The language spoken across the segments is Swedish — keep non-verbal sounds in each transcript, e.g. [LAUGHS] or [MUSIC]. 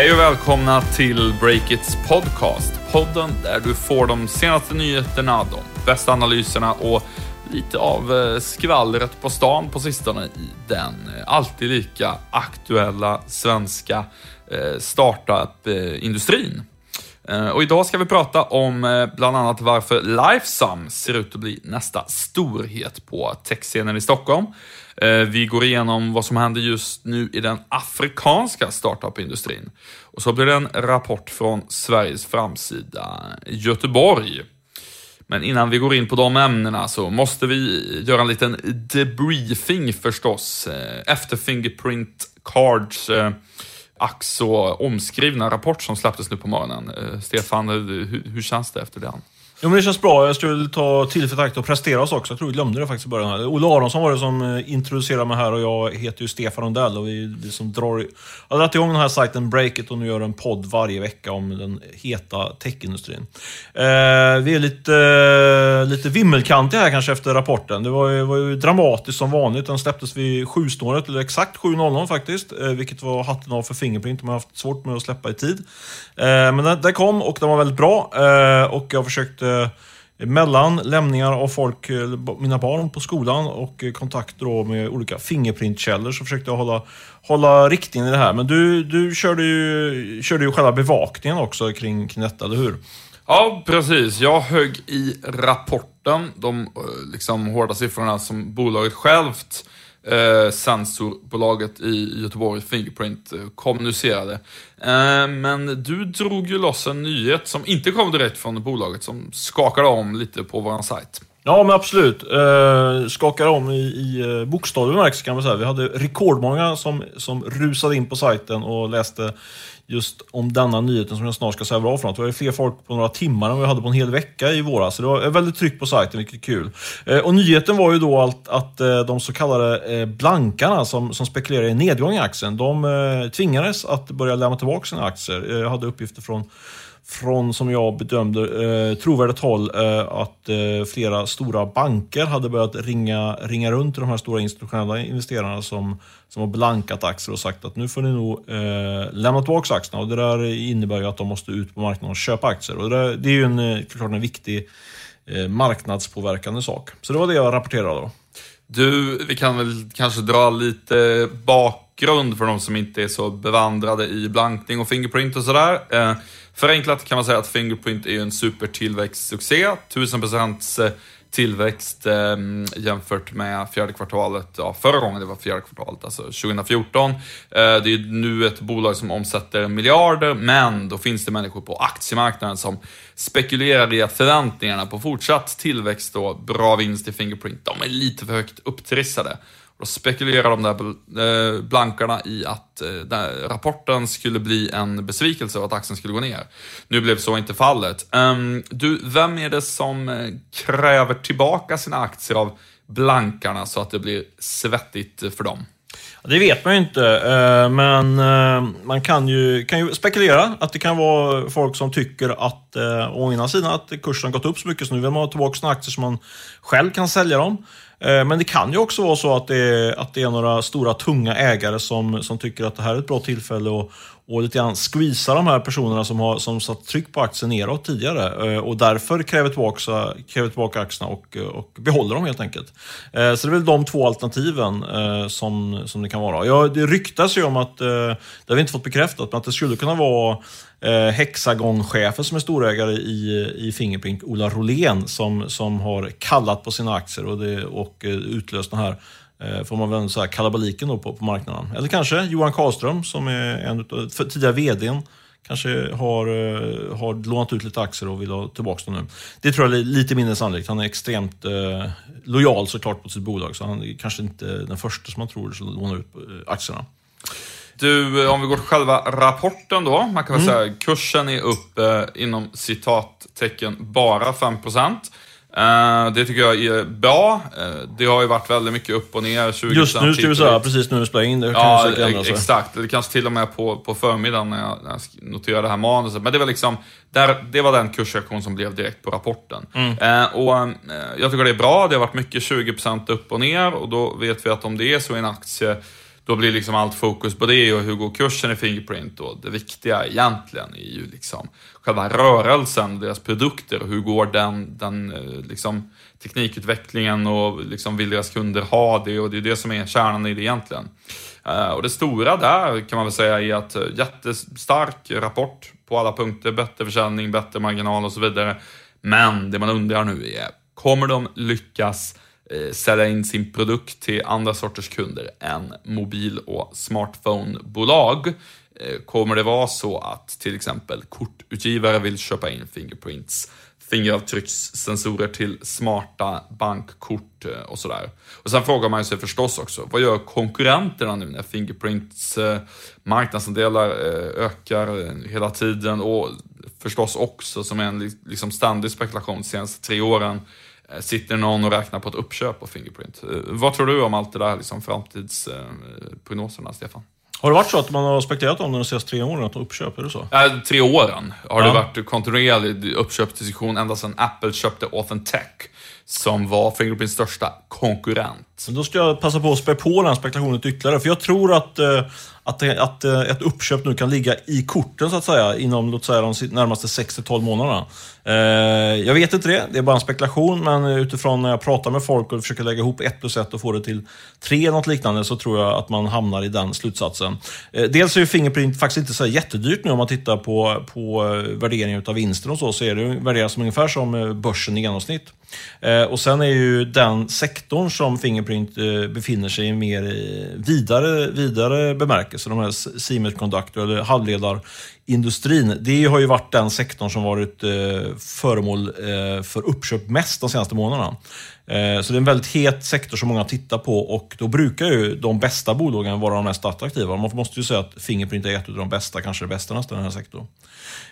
Hej och välkomna till Breakits podcast. Podden där du får de senaste nyheterna, de bästa analyserna och lite av eh, skvallret på stan på sistone i den eh, alltid lika aktuella svenska eh, startup-industrin. Eh, och idag ska vi prata om eh, bland annat varför Lifesum ser ut att bli nästa storhet på techscenen i Stockholm. Eh, vi går igenom vad som händer just nu i den afrikanska startup-industrin. Och så blir det en rapport från Sveriges framsida Göteborg. Men innan vi går in på de ämnena så måste vi göra en liten debriefing förstås. Efter Fingerprint Cards eh, ack så omskrivna rapport som släpptes nu på morgonen. Eh, Stefan, eh, hur, hur känns det efter den? Jo, men det känns bra. Jag skulle ta tillfället i akt och prestera oss också. Jag tror vi glömde det faktiskt i början. Olle Aronsson var det som eh, introducerade mig här och jag heter ju Stefan Rundell och vi, liksom drar... Jag har dragit igång den här sajten Breakit och nu gör en podd varje vecka om den heta techindustrin. Eh, vi är lite, eh, lite vimmelkantiga här kanske efter rapporten. Det var ju, var ju dramatiskt som vanligt. Den släpptes vid sjusnåret, eller exakt 7.00 faktiskt. Eh, vilket var hatten av för Fingerprint. De har haft svårt med att släppa i tid. Eh, men den, den kom och den var väldigt bra. Eh, och jag försökte Eh, mellan lämningar av folk, eh, mina barn på skolan och eh, kontakter då med olika fingerprintkällor så försökte jag hålla, hålla riktningen i det här. Men du, du körde, ju, körde ju själva bevakningen också kring, kring detta, eller hur? Ja, precis. Jag högg i rapporten, de liksom, hårda siffrorna som bolaget självt eh, sensorbolaget i Göteborg, Fingerprint, kommunicerade. Eh, men du drog ju loss en nyhet som inte kom direkt från bolaget, som skakade om lite på vår sajt. Ja, men absolut. Eh, skakade om i, i eh, bokstavlig bemärkelse kan man säga. Vi hade rekordmånga som, som rusade in på sajten och läste just om denna nyheten som jag snart ska säga bra för något. Det var fler folk på några timmar än vi hade på en hel vecka i våras. Så det var väldigt tryck på sajten, vilket är kul. Eh, och nyheten var ju då att, att de så kallade eh, blankarna som, som spekulerar i nedgång i aktien, de tvingades att börja lämna tillbaka sina aktier. Jag hade uppgifter från från, som jag bedömde, eh, trovärdigt håll eh, att eh, flera stora banker hade börjat ringa, ringa runt till de här stora institutionella investerarna som, som har blankat aktier och sagt att nu får ni nog eh, lämna tillbaka aktierna. Och det där innebär ju att de måste ut på marknaden och köpa aktier. Och det, där, det är ju en, eh, klart en viktig eh, marknadspåverkande sak. Så det var det jag rapporterade då. Du, vi kan väl kanske dra lite bakgrund för de som inte är så bevandrade i blankning och Fingerprint och sådär. Eh, Förenklat kan man säga att Fingerprint är en supertillväxtsuccé. 1000% eh, tillväxt eh, jämfört med fjärde kvartalet, ja, förra gången det var fjärde kvartalet, alltså 2014. Eh, det är nu ett bolag som omsätter miljarder, men då finns det människor på aktiemarknaden som spekulerar i att förväntningarna på fortsatt tillväxt och bra vinst i Fingerprint, de är lite för högt upptrissade. Då spekulerar de där eh, blankarna i att eh, rapporten skulle bli en besvikelse och att aktien skulle gå ner. Nu blev så inte fallet. Ehm, du, vem är det som eh, kräver tillbaka sina aktier av blankarna så att det blir svettigt för dem? Det vet man ju inte, men man kan ju, kan ju spekulera att det kan vara folk som tycker att, å ena sidan, att kursen gått upp så mycket så nu vill man ha tillbaka sina aktier så man själv kan sälja dem. Eh, men det kan ju också vara så att det är, att det är några stora tunga ägare som, som tycker att det här är ett bra tillfälle och, och lite grann squeeza de här personerna som har som satt tryck på aktien neråt tidigare eh, och därför kräver tillbaka, kräver tillbaka aktierna och, och behåller dem helt enkelt. Eh, så det är väl de två alternativen som, som det kan vara. Ja, det ryktas ju om att, det har vi inte fått bekräftat, men att det skulle kunna vara eh, Hexagon-chefen som är storägare i, i Fingerprint, Ola Rolén, som, som har kallat på sina aktier och, det, och eh, utlöst den här eh, får man väl säga, kalabaliken då på, på marknaden. Eller kanske Johan Karlström som är en av tidigare VDn kanske har, eh, har lånat ut lite aktier och vill ha tillbaka dem nu. Det tror jag är lite mindre sannolikt. Han är extremt eh, lojal såklart på sitt bolag, så han är kanske inte den första som man tror lånar ut aktierna. Du, om vi går till själva rapporten då. Man kan väl mm. säga kursen är upp eh, inom citattecken bara 5%. Uh, det tycker jag är bra. Uh, det har ju varit väldigt mycket upp och ner. 20 Just nu ska vi säga, precis nu vi spelar in det. Ja, exakt. Det kanske till och med på, på förmiddagen när jag, när jag noterade det här manuset. Men det var liksom, där, det var den kursreaktion som blev direkt på rapporten. Mm. Uh, och Jag tycker det är bra. Det har varit mycket 20% upp och ner och då vet vi att om det är så i en aktie då blir liksom allt fokus på det och hur går kursen i Fingerprint då? det viktiga egentligen är ju liksom själva rörelsen, deras produkter, hur går den, den eh, liksom teknikutvecklingen och liksom vill deras kunder ha det och det är det som är kärnan i det egentligen. Eh, och det stora där kan man väl säga är att eh, jättestark rapport på alla punkter, bättre försäljning, bättre marginal och så vidare. Men det man undrar nu är, kommer de lyckas Eh, sälja in sin produkt till andra sorters kunder än mobil och smartphonebolag. Eh, kommer det vara så att till exempel kortutgivare vill köpa in Fingerprints fingeravtryckssensorer till smarta bankkort eh, och sådär. Och sen frågar man sig förstås också, vad gör konkurrenterna nu när Fingerprints marknadsandelar ökar hela tiden och förstås också som en liksom ständig spekulation de senaste tre åren sitter någon och räknar på ett uppköp av Fingerprint? Eh, vad tror du om allt det där, liksom framtidsprognoserna, Stefan? Har det varit så att man har spekulerat om det de senaste tre åren, att uppköp? Är det så? Äh, tre åren har ja. det varit kontinuerlig uppköpsdiskussion ända sedan Apple köpte Authentech, som var Fingerprints största konkurrent. då ska jag passa på att spä på den spekulationen ytterligare, för jag tror att eh, att, eh, att eh, ett uppköp nu kan ligga i korten så att säga inom låt säga, de närmaste 6-12 månaderna. Jag vet inte det, det är bara en spekulation, men utifrån när jag pratar med folk och försöker lägga ihop ett plus ett och få det till tre, något liknande, så tror jag att man hamnar i den slutsatsen. Dels är ju Fingerprint faktiskt inte så jättedyrt nu om man tittar på, på värderingen av vinsten och så, så är det värderat som ungefär som börsen i genomsnitt. Eh, och sen är ju den sektorn som Fingerprint eh, befinner sig i mer vidare, vidare bemärkelse. De här semiconductor eller industrin. det har ju varit den sektorn som varit eh, föremål eh, för uppköp mest de senaste månaderna. Eh, så det är en väldigt het sektor som många tittar på och då brukar ju de bästa bolagen vara de mest attraktiva. Man måste ju säga att Fingerprint är ett av de bästa, kanske det bästa nästan i den här sektorn.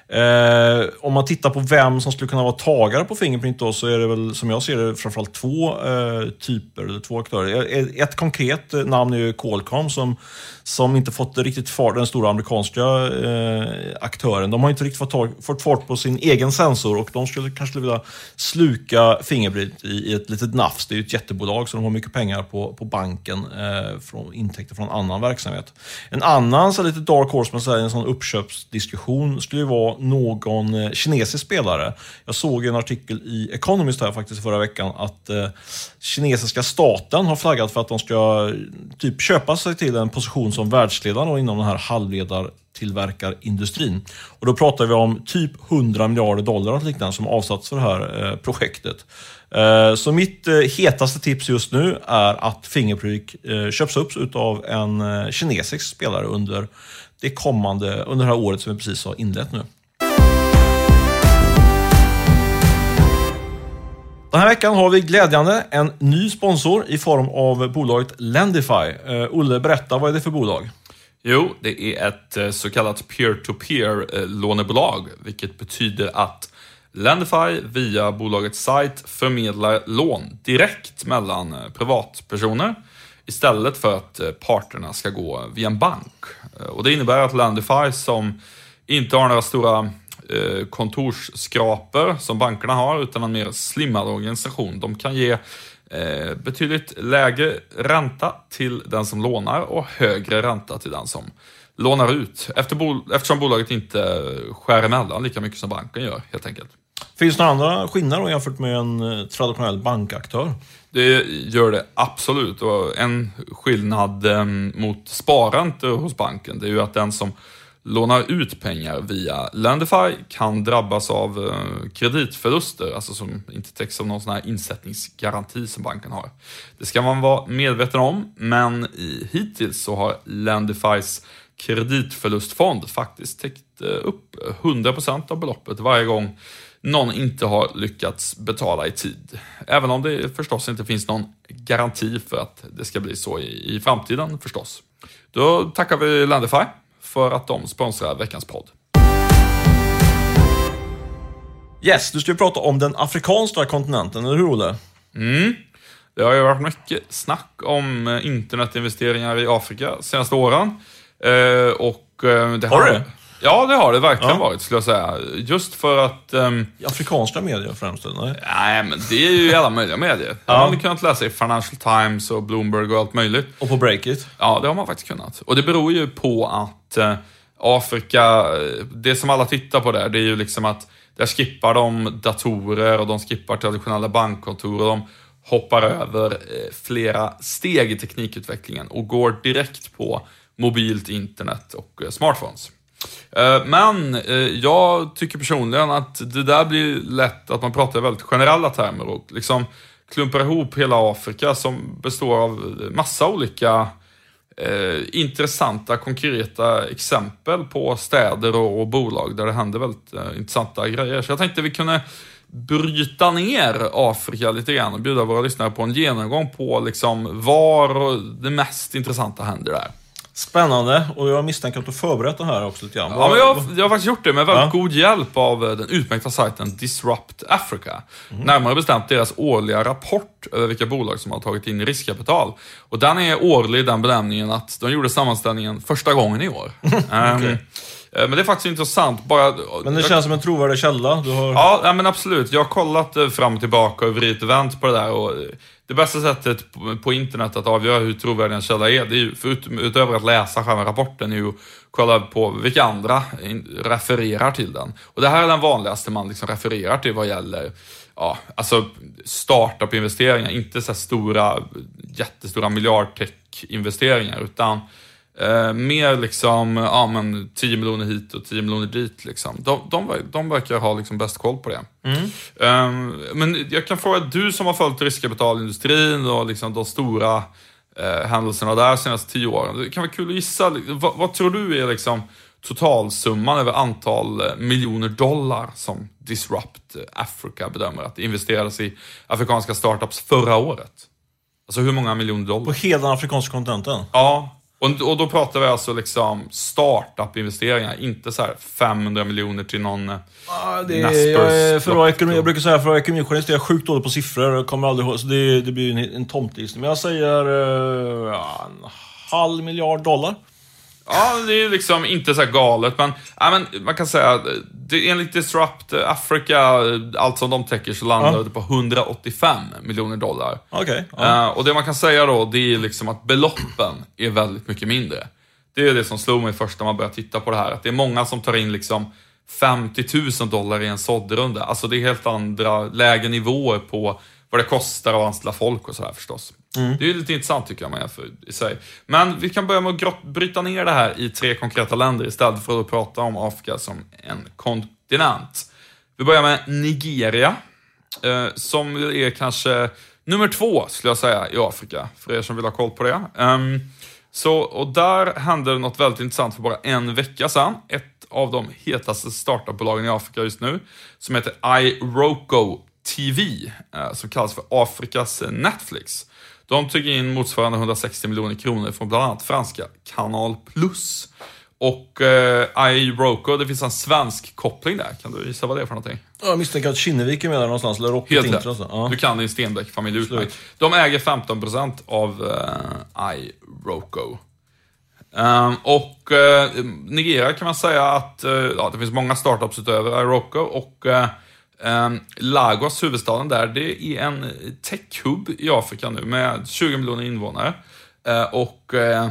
Eh, om man tittar på vem som skulle kunna vara tagare på Fingerprint då, så är det väl som jag ser det framförallt två typer, eller två aktörer. Ett konkret namn är ju Qualcomm som, som inte fått riktigt fart, den stora amerikanska eh, aktören. De har inte riktigt fått, tag, fått fart på sin egen sensor och de skulle kanske vilja sluka Fingerprint i, i ett litet nafs. Det är ju ett jättebolag så de har mycket pengar på, på banken, eh, från intäkter från annan verksamhet. En annan så lite dark horse, man säger, en sån uppköpsdiskussion skulle ju vara någon eh, kinesisk spelare. Jag såg en artikel i Economist här faktiskt förra veckan att eh, kinesiska staten har flaggat för att de ska eh, typ köpa sig till en position som världsledande inom den här halvledartillverkarindustrin. Och då pratar vi om typ 100 miljarder dollar och liknande som avsatts för det här eh, projektet. Eh, så mitt eh, hetaste tips just nu är att Fingerprint köps upp av en kinesisk spelare under det kommande, under det här året som vi precis har inlett nu. Den här veckan har vi glädjande en ny sponsor i form av bolaget Lendify. Eh, Olle, berätta, vad är det för bolag? Jo, det är ett eh, så kallat peer to peer lånebolag, vilket betyder att Lendify via bolagets sajt förmedlar lån direkt mellan eh, privatpersoner istället för att parterna ska gå via en bank. Och Det innebär att Lendify som inte har några stora eh, kontorsskrapor som bankerna har, utan en mer slimmad organisation. De kan ge eh, betydligt lägre ränta till den som lånar och högre ränta till den som lånar ut. Efter bol eftersom bolaget inte skär emellan lika mycket som banken gör, helt enkelt. Finns det några andra skillnader jämfört med en eh, traditionell bankaktör? Det gör det absolut. Och en skillnad eh, mot sparande hos banken, det är ju att den som lånar ut pengar via Lendify kan drabbas av eh, kreditförluster, alltså som inte täcks av någon sån här insättningsgaranti som banken har. Det ska man vara medveten om, men hittills så har Lendifys kreditförlustfond faktiskt täckt eh, upp 100% av beloppet varje gång någon inte har lyckats betala i tid. Även om det förstås inte finns någon garanti för att det ska bli så i, i framtiden förstås. Då tackar vi Lendify för att de sponsrar veckans podd. Yes, du ska ju prata om den afrikanska kontinenten, eller hur Olle? Mm. Det har ju varit mycket snack om eh, internetinvesteringar i Afrika senaste åren. Eh, och eh, det har, har det? Ja, det har det verkligen Ja. varit skulle jag säga. Just för att... I afrikanska medier främst? eller? Nej. men det är ju i alla möjliga medier. Har man kunnat läsa i Financial Times och Bloomberg och allt möjligt. Och på Breakit? Ja, det har man faktiskt kunnat. Och det beror ju på att eh, Afrika, eh, det som alla tittar på där, det är ju liksom att där skippar de datorer och de skippar traditionella bankkontor och de hoppar över eh, flera steg i teknikutvecklingen och går direkt på mobilt internet och eh, smartphones. Eh, men eh, jag tycker personligen att det där blir lätt att man pratar i väldigt generella termer och liksom klumpar ihop hela Afrika som består av massa olika eh, intressanta, konkreta exempel på städer och, och bolag där det händer väldigt eh, intressanta grejer. Så jag tänkte vi kunde bryta ner Afrika lite grann och bjuda våra lyssnare på en genomgång på liksom var det mest intressanta händer där. Spännande. Och jag misstänker att du förberett det här också lite grann. Ja, men jag, jag har faktiskt gjort det med väldigt Ja. god hjälp av eh, den utmärkta sajten Disrupt Africa. Närmare bestämt deras årliga rapport över vilka bolag som har tagit in riskkapital. Och den är årlig den benämningen att de gjorde sammanställningen första gången i år. [LAUGHS] Ehm, eh, Men det är faktiskt intressant. Bara, Men det jag- känns som en trovärdig källa. Du har... Ja, men absolut. Jag har kollat eh, fram och tillbaka och vridit och vänt på det där. Och eh, det bästa sättet på, internet att avgöra hur trovärdig en källa är, det är ju, förut, utöver att läsa själva rapporten, är ju att kolla på vilka andra refererar till den. Och det här är den vanligaste man liksom refererar till vad gäller ja, alltså startup-investeringar, inte så stora, jättestora miljardtech-investeringar, utan Eh, mer liksom, ja men 10 miljoner hit och 10 miljoner dit liksom. De, de, de verkar ha liksom bäst koll på det. Eh, men jag kan fråga, du som har följt riskkapitalindustrin och liksom de stora eh, händelserna där de senaste 10 åren. Det kan vara kul att gissa, vad, vad tror du är liksom totalsumman över antal eh, miljoner dollar som Disrupt Africa bedömer att det investerades i afrikanska startups förra året? Alltså hur många miljoner dollar? På hela den afrikanska kontinenten. Ja, och, och då pratar vi alltså liksom startup-investeringar, inte så här 500 miljoner till någon... Ja, det är, jag, för att ekonomi, jag brukar säga för att ekonomijournalist är jag sjukt dålig på siffror. Jag kommer aldrig ihåg, så det, det blir en, en tomtegissning. Men jag säger eh, en halv miljard dollar. Ja, det är liksom inte så galet, men, ja, men man kan säga det, enligt Disrupt Africa, allt som de täcker, så landar Ja. det på 185 miljoner dollar. Okej. ja. Eh, och det man kan säga då, det är liksom att beloppen är väldigt mycket mindre. Det är det som slog mig först när man började titta på det här, att det är många som tar in liksom 50 000 dollar i en såddrunda. Alltså det är helt andra, lägre nivåer på vad det kostar att anställa folk och sådär förstås. Det är ju lite intressant tycker jag man jämför i sig. Men vi kan börja med att grott, bryta ner det här i tre konkreta länder istället för att prata om Afrika som en kontinent. Vi börjar med Nigeria, eh, som är kanske nummer två, skulle jag säga, i Afrika, för er som vill ha koll på det. Ehm, så, och där hände det något väldigt intressant för bara en vecka sedan. Ett av de hetaste startupbolagen i Afrika just nu, som heter iRoco TV, eh, som kallas för Afrikas Netflix. De tog in motsvarande 160 miljoner kronor från bland annat franska Canal Plus. Och eh, iRoco, det finns en svensk koppling där. Kan du gissa vad det är för någonting? Jag misstänker att Kinnevik är med där någonstans, eller Rocket Helt rätt. alltså. Ja. Du kan din Stenbeck-familj utmärkt. De äger 15% av uh, iRoco. Ehm, och eh, Nigeria kan man säga att eh, ja, det finns många startups utöver iRoco och eh, Ehm, Lagos, huvudstaden där, det är en tech-hub i Afrika nu med 20 miljoner invånare. Ehm, och eh,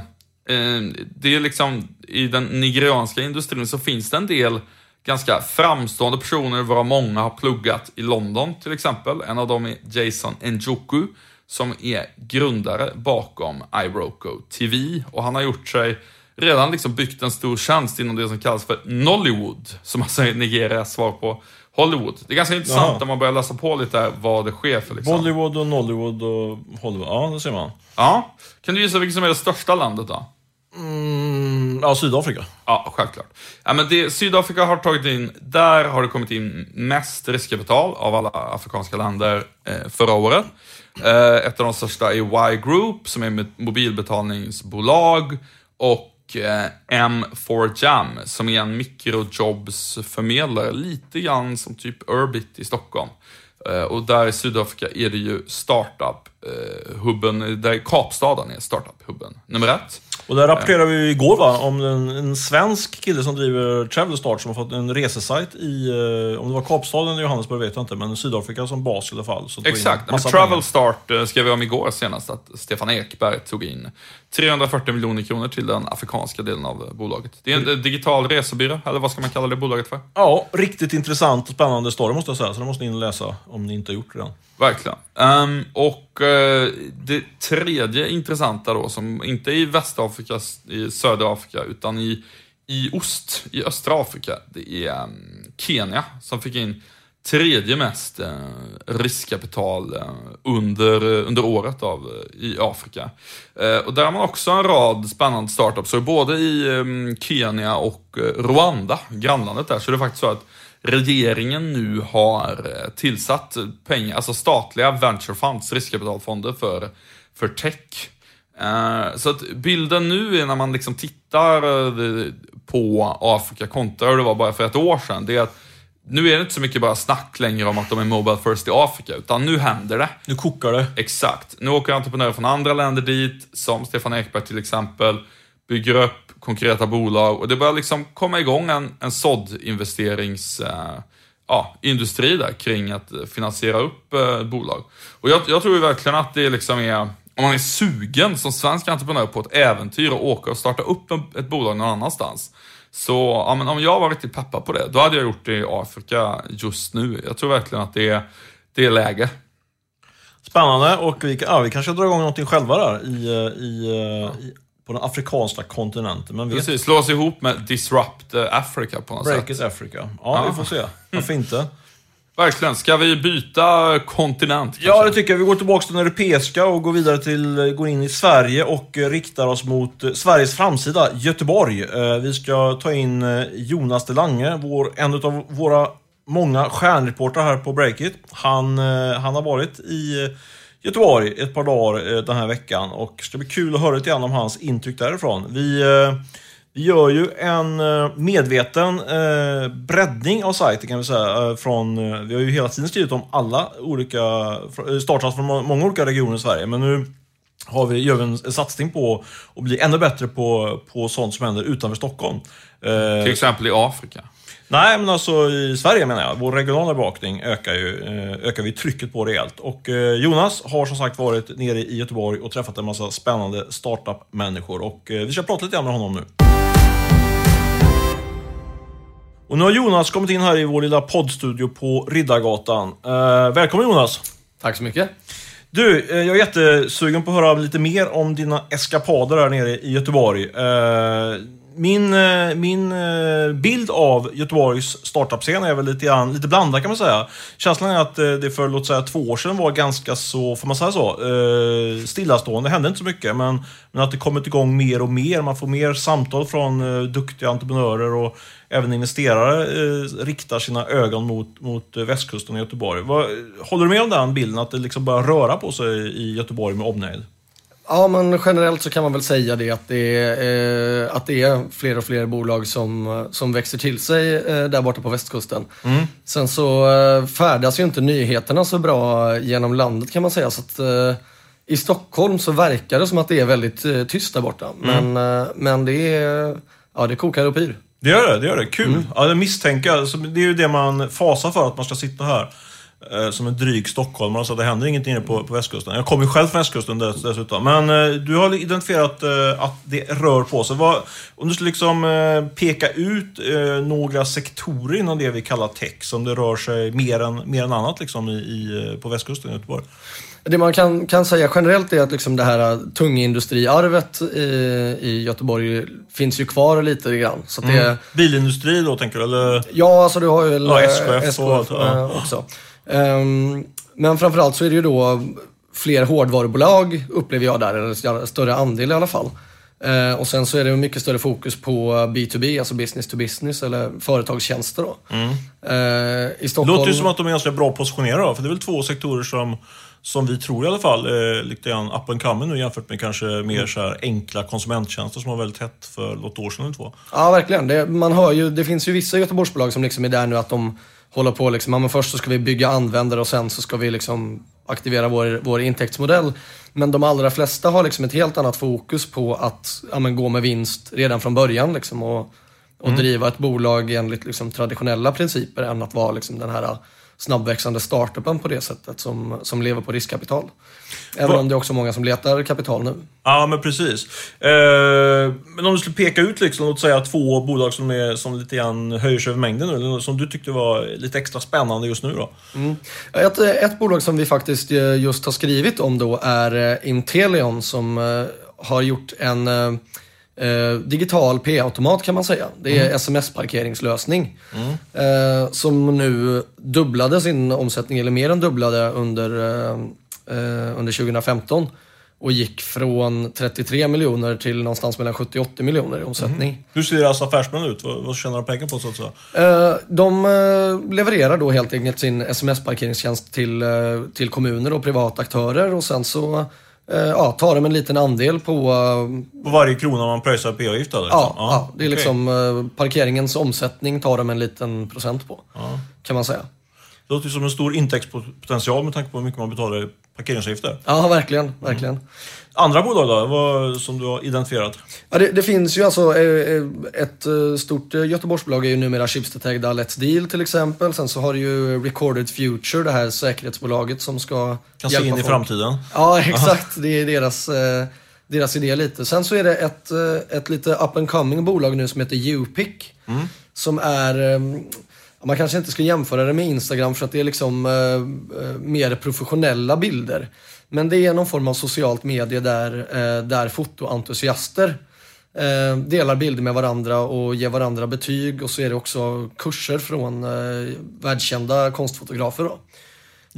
ehm, det är liksom, i den nigerianska industrin så finns det en del ganska framstående personer, varav många har pluggat i London till exempel. En av dem är Jason Njoku, som är grundare bakom iBroco TV. Och han har gjort sig, redan liksom byggt en stor tjänst inom det som kallas för Nollywood, som alltså är Nigerias svar på Hollywood. Det är ganska intressant Jaha. när man börjar läsa på lite vad det sker för liksom. Bollywood och Nollywood och Hollywood. Ja, det ser man. Ja. Kan du gissa vilket som är det största landet då? Mm, ja, Sydafrika. Ja, självklart. Ja, men det, Sydafrika har tagit in, där har det kommit in mest riskkapital av alla afrikanska länder eh, förra året. Eh, ett av de största är Y-Group som är ett mobilbetalningsbolag och eh, M4Jam som är en mikrojobsförmedlare, lite grann som typ Urbit i Stockholm. Eh, och där i Sydafrika är det ju startup startup-hubben, där Kapstaden är startup-hubben nummer ett. Och där rapporterade vi igår va, om en, en svensk kille som driver Travelstart som har fått en resesajt i, eh, om det var Kapstaden eller Johannesburg vet jag inte, men Sydafrika som bas i alla fall. Exakt. Men massa Travel pengar. Start eh, skrev vi om igår senast att Stefan Ekberg tog in 340 miljoner kronor till den afrikanska delen av eh, bolaget. Det är en eh, digital resebyrå, eller vad ska man kalla det bolaget för? Ja, riktigt intressant och spännande story måste jag säga, så det måste ni in och läsa om ni inte har gjort det redan. Verkligen. Um, och uh, det tredje intressanta då, som inte är i Västafrika, i södra Afrika, utan i, i ost, i östra Afrika, det är um, Kenya som fick in tredje mest uh, riskkapital uh, under, under året av, i Afrika. Och där har man också en rad spännande startups, så både i um, Kenya och Rwanda, grannlandet där, så är det faktiskt så att regeringen nu har eh, tillsatt pengar, alltså statliga venture funds, riskkapitalfonder för, för tech. Eh, Så att bilden nu är när man liksom tittar eh, på Afrika kontra hur det var bara för ett år sedan, det är att nu är det inte så mycket bara snack längre om att de är Mobile First i Afrika, utan nu händer det. Nu kokar det. Exakt. Nu åker entreprenörer från andra länder dit, som Stefan Ekberg till exempel, bygger upp konkreta bolag och det börjar liksom komma igång en, en såddinvesterings eh, ja, industri där kring att finansiera upp eh, bolag. Och jag, jag tror verkligen att det liksom är, om man är sugen som svensk entreprenör på ett äventyr och åka och starta upp ett bolag någon annanstans. Så ja, men om jag var riktigt peppad på det, då hade jag gjort det i Afrika just nu. Jag tror verkligen att det är, det är läge. Spännande och vi, ja, vi kanske drar igång någonting själva där i, eh, i, eh, i, på den afrikanska kontinenten. Men vet Precis, slå oss ihop med Disrupt eh, Africa på något Break sätt. it Africa. Ja, vi får se. Varför inte? Verkligen. Ska vi byta kontinent? Ja, kanske? det tycker jag. Vi går tillbaka till den europeiska och går vidare till, går in i Sverige och eh, riktar oss mot eh, Sveriges framsida, Göteborg. Eh, Vi ska ta in eh, Jonas Delange, vår, en av våra många stjärnreportrar här på Breakit. Han, eh, han har varit i eh, Göteborg ett par dagar eh, den här veckan och det ska bli kul att höra lite grann om hans intryck därifrån. Vi, eh, vi gör ju en eh, medveten breddning av sajten kan vi säga. Från, vi har ju hela tiden skrivit om alla olika startat startups från många olika regioner i Sverige. Men nu har vi, gör vi en, satsning på att bli ännu bättre på, på sånt som händer utanför Stockholm. Till exempel i Afrika. Nej, men alltså i Sverige menar jag. Vår regionala bevakning ökar ju eh, ökar vi trycket på rejält. Och eh, Jonas har som sagt varit nere i Göteborg och träffat en massa spännande startup-människor. Och eh, vi ska prata lite grann med honom nu. Och nu har Jonas kommit in här i vår lilla poddstudio på Riddargatan. Välkommen Jonas! Tack så mycket. Du, jag är jättesugen på att höra lite mer om dina eskapader här nere i Göteborg. Min, eh, min eh, bild av Göteborgs startup-scen är väl lite, grann, lite blandad kan man säga. Känslan är att eh, det för låt säga två år sedan var ganska så, får man säga så, stillastående. Det hände inte så mycket, men, men att det kommit igång mer och mer. Man får mer samtal från duktiga entreprenörer och även investerare riktar sina ögon mot, mot västkusten och Göteborg. Vad, håller du med om den bilden, att det liksom börjar röra på sig i Göteborg med omnejd? Ja, men generellt så kan man väl säga det att det är, eh, att det är fler och fler bolag som, som växer till sig eh, där borta på västkusten. Sen så eh, färdas ju inte nyheterna så bra genom landet kan man säga. Så att, eh, I Stockholm så verkar det som att det är väldigt eh, tyst där borta. Men, eh, men det, är, ja, det kokar upp yr. Det gör det, det gör det. Kul! Ja, det misstänker jag. Så Det är ju det man fasar för, att man ska sitta här som en dryg stockholmare, så det händer ingenting nere på, på västkusten. Jag kommer ju själv från västkusten dess, dessutom. Men eh, du har identifierat eh, att det rör på sig. Vad, om du skulle liksom eh, peka ut eh, några sektorer inom det vi kallar tech, som det rör sig mer än, mer än annat liksom, i, i, eh, på västkusten i Göteborg. Det man kan, kan säga generellt är att liksom det här äh, tungindustriarvet i, i Göteborg finns ju kvar lite grann. Så det, Bilindustri då, tänker du? Eller? Ja, alltså du har ju Ja, äh, SKF och allt, ja. också. Ehm, men framförallt så är det ju då fler hårdvarubolag, upplever jag där, eller större andel i alla fall. Eh, och sen så är det mycket större fokus på B2B, alltså business to business, eller företagstjänster då. Eh, I Det Stockholm... Mm. låter ju som att de är ganska bra positionerade då, för det är väl två sektorer som, som vi tror i alla fall är lite grann up and coming nu jämfört med kanske mer så här enkla konsumenttjänster som var väldigt hett för något år sedan eller två. Ja, verkligen. Det, man hör ju, det finns ju vissa Göteborgsbolag som liksom är där nu att de hålla på liksom, ja, men först så ska vi bygga användare och sen så ska vi liksom aktivera vår, vår intäktsmodell. Men de allra flesta har liksom ett helt annat fokus på att ja, men gå med vinst redan från början liksom, och, och driva ett bolag enligt liksom, traditionella principer än att vara liksom, den här snabbväxande startupen på det sättet som, som lever på riskkapital. Även Va- om det är också många som letar kapital nu. Ja, men precis. Eh, men om du skulle peka ut, liksom, låt säga två bolag som, är, som lite grann höjer sig över mängden nu, eller som du tyckte var lite extra spännande just nu då? Ett, ett bolag som vi faktiskt eh, just har skrivit om då är eh, Intelion som eh, har gjort en eh, digital P-automat kan man säga. Det är sms-parkeringslösning. Eh, som nu dubblade sin omsättning, eller mer än dubblade under, eh, eh, under 2015. Och gick från 33 miljoner till någonstans mellan 70 och 80 miljoner i omsättning. Hur ser deras affärsmän ut? Vad, vad tjänar de pengar på så att säga? Eh, De eh, levererar då helt enkelt sin sms-parkeringstjänst till, till kommuner och privata aktörer och sen så ja, tar de en liten andel på... eh, På varje krona man pröjsar P-avgift eller? Ja, ja, det är okej. liksom eh, parkeringens omsättning tar de en liten procent på. Ja. Kan man säga. Det låter som en stor intäktspotential med tanke på hur mycket man betalar parkeringsavgifter. Ja, verkligen. verkligen. Andra bolag då, vad, som du har identifierat? Ja, det, det finns ju alltså eh, eh, ett eh, stort Göteborgsbolag är ju numera Schibsted-ägda Let's Deal till exempel. Sen så har du ju Recorded Future, det här säkerhetsbolaget som ska Kan se in i folk. framtiden. Ja, [LAUGHS] exakt. Det är deras, deras idé lite. Sen så är det ett, ett lite up and coming bolag nu som heter Upic. Som är, man kanske inte ska jämföra det med Instagram för att det är liksom eh, eh, mer professionella bilder. Men det är någon form av socialt medie där, eh, där fotoentusiaster eh, delar bilder med varandra och ger varandra betyg. Och så är det också kurser från eh, världskända konstfotografer. Då.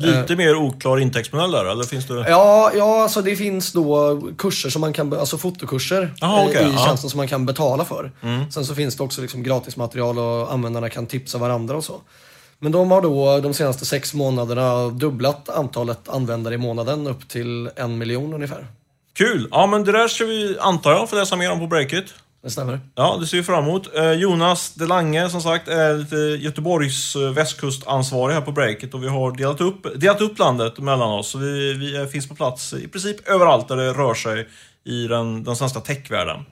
Lite mer oklar intäktsmodell där, eller finns det? Ja, ja alltså det finns då kurser som man kan, alltså fotokurser Jaha, eh, okej, i ja. tjänsten som man kan betala för. Sen så finns det också liksom gratismaterial och användarna kan tipsa varandra och så. Men de har då de senaste sex månaderna dubblat antalet användare i månaden upp till en miljon ungefär. Kul! Ja, men det där ska vi, antar jag, få läsa mer om på Breakit. Det stämmer. Ja, det ser vi fram emot. Eh, Jonas Delange, som sagt, är lite Göteborgs eh, västkustansvarig här på Breakit och vi har delat upp, delat upp landet mellan oss. Så vi, vi är- finns på plats i princip överallt där det rör sig i den, den svenska techvärlden.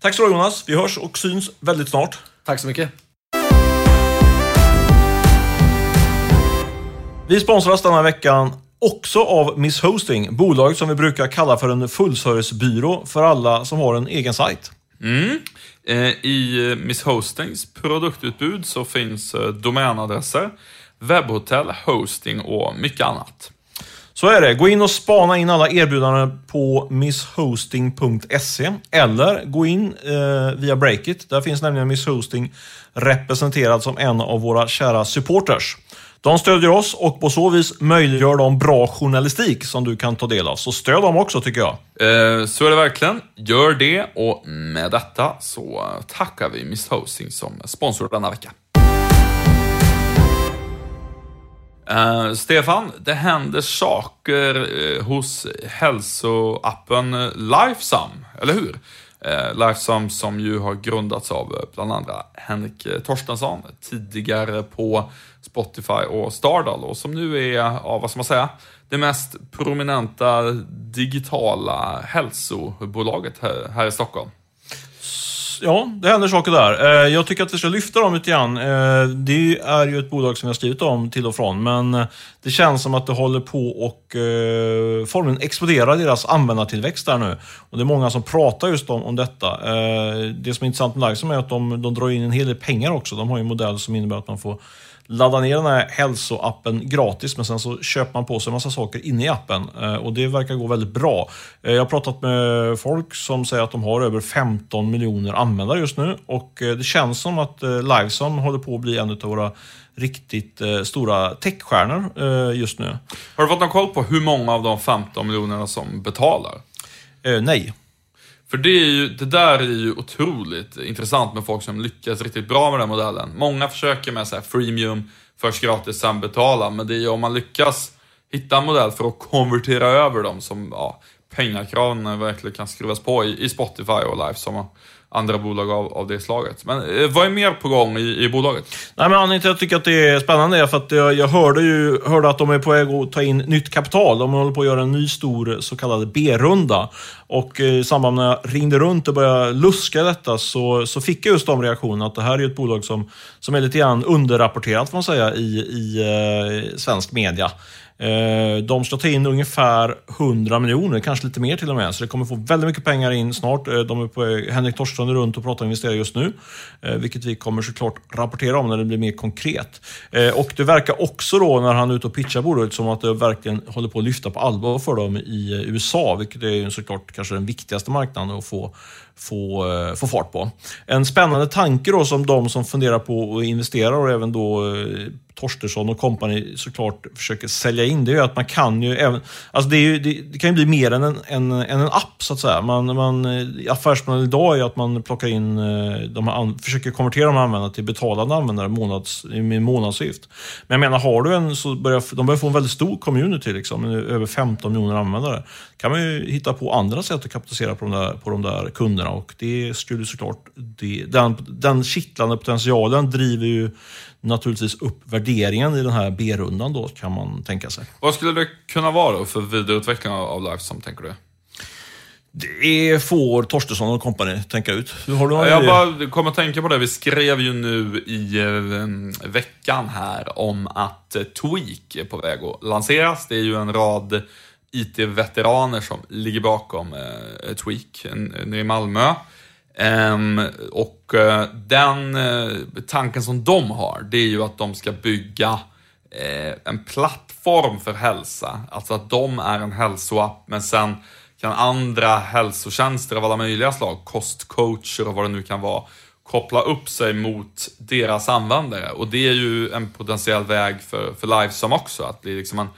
Tack så du Jonas. Vi hörs och syns väldigt snart. Tack så mycket. Vi sponsras denna veckan också av Miss Hosting, bolag som vi brukar kalla för en fullservicebyrå för alla som har en egen sajt. Mm. Eh, I eh, Miss Hostings produktutbud så finns eh, domänadresser, webbhotell, hosting och mycket annat. Så är det. Gå in och spana in alla erbjudanden på misshosting.se eller gå in eh, via Breakit. Där finns nämligen Miss Hosting representerad som en av våra kära supporters. De stödjer oss och på så vis möjliggör de bra journalistik som du kan ta del av. Så stöd dem också tycker jag. Eh, Så är det verkligen. Gör det och med detta så tackar vi Miss Hosting som sponsor denna vecka. Eh, Stefan, det händer saker eh, hos hälsoappen eh, Lifesum, eller hur? Eh, Lifesum som ju har grundats av eh, bland andra Henrik Torstensson, tidigare på Spotify och Stardoll och som nu är, ja, vad ska man säga, det mest prominenta digitala hälsobolaget här, här i Stockholm. Ja, det händer saker där. Eh, jag tycker att vi ska lyfta dem lite grann. Eh, det är ju ett bolag som jag har skrivit om till och från, men eh, det känns som att det håller på och formligen explodera deras användartillväxt där nu. Och det är många som pratar just om, om detta. Det som är intressant med Lifesum är att de, de drar in en hel del pengar också. De har ju en modell som innebär att man får ladda ner den här hälsoappen gratis, men sen så köper man på sig en massa saker inne i appen. Eh, Och det verkar gå väldigt bra. Eh, Jag har pratat med folk som säger att de har över 15 miljoner användare just nu och eh, det känns som att Livesum håller på att bli en av våra riktigt stora techstjärnor just nu. Har du fått någon koll på hur många av de 15 miljonerna som betalar? Nej. För det, är ju, det där är ju otroligt intressant med folk som lyckas riktigt bra med den modellen. Många försöker med så här freemium, först gratis, sen betala. Men det är ju om man lyckas hitta en modell för att konvertera över dem som ja, pengakranen verkligen kan skruvas på i, i Spotify och Live som andra bolag av, av det slaget. Men eh, vad är mer på gång i, i bolaget? Nej, men anledningen till att jag tycker att det är spännande är för att jag, jag hörde ju hörde att de är på väg att ta in nytt kapital. De håller på att göra en ny stor så kallad B-runda. Och eh, i samband med att jag ringde runt och började luska detta så, så fick jag just de reaktionerna att det här är ett bolag som, som är lite grann underrapporterat får man säga i, i eh, svensk media. Eh, de ska ta in ungefär 100 miljoner, kanske lite mer till och med. Så det kommer få väldigt mycket pengar in snart. Eh, de är på, Henrik Torstensson är runt och pratar investerare just nu. Eh, vilket vi kommer såklart rapportera om när det blir mer konkret. Och det verkar också då när han är ute och pitchar bolaget som att det verkligen håller på att lyfta på allvar för dem i USA. Vilket är såklart kanske den viktigaste marknaden att få få, få fart på. En spännande tanke då som de som funderar på att investera och även då Torstensson och kompani såklart försöker sälja in det är ju att man kan ju även... Alltså det, ju, det, det kan ju bli mer än en, en, en app så att säga. Man, man, affärsmodellen idag är ju att man plockar in, eh, de här, försöker konvertera de här användarna till betalande användare månads, med månadsavgift. Men jag menar, har du en så börjar de börjar få en väldigt stor community, liksom, över 15 miljoner användare. kan man ju hitta på andra sätt att kapitalisera på de där, på de där kunderna och det skulle såklart, det, den, den kittlande potentialen driver ju naturligtvis upp värderingen i den här B-rundan då, kan man tänka sig. Vad skulle det kunna vara då för vidareutveckling av Lifesum, tänker du? Det får Torstensson och kompani tänka ut. Har du jag bara kommer att tänka på det. Vi skrev ju nu i eh, veckan här om att Tweak är på väg att lanseras. Det är ju en rad IT-veteraner som ligger bakom eh, Tweak nere i Malmö. Um, och uh, den uh, tanken som de har, det är ju att de ska bygga uh, en plattform för hälsa. Alltså att de är en hälsoapp, men sen kan andra hälsotjänster av alla möjliga slag, kostcoacher och vad det nu kan vara, koppla upp sig mot deras användare. Och det är ju en potentiell väg för, för Livesum också, att bli liksom en,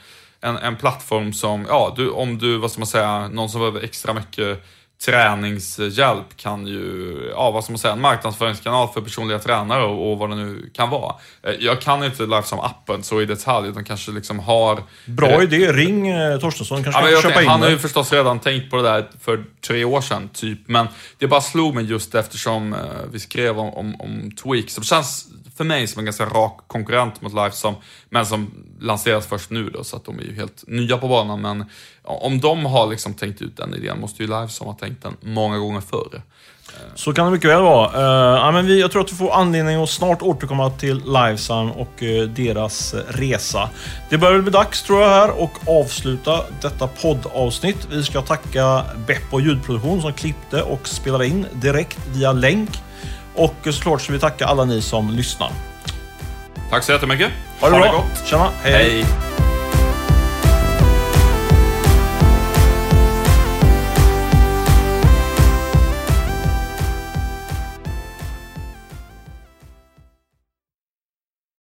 en, en plattform som, ja, du, om du, vad ska man säga, någon som behöver extra mycket träningshjälp kan ju, ja vad ska man säga, en marknadsföringskanal för personliga tränare och, och vad det nu kan vara. Eh, jag kan inte Lifesum-appen så i detalj, de kanske liksom har... Bra eh, idé, ring eh, Torstensson, kanske ja, kan köpa in Han har ju förstås redan tänkt på det där för tre år sedan, typ. Men det bara slog mig just eftersom eh, vi skrev om, om, om Tweak, så det känns för mig som en ganska rak konkurrent mot Lifesum, men som lanseras först nu då, så att de är ju helt nya på banan. Men om de har liksom tänkt ut den idén måste ju Lifesum ha tänkt den många gånger förr. Så kan det mycket väl vara. Uh, ja, men vi, jag tror att vi får anledning att snart återkomma till Livesum och uh, deras resa. Det börjar bli dags tror jag här och avsluta detta poddavsnitt. Vi ska tacka Beppo ljudproduktion som klippte och spelade in direkt via länk. Och såklart ska vi tacka alla ni som lyssnar. Tack så jättemycket. Ha det, ha det bra. Gott. Tjena. hej. hej.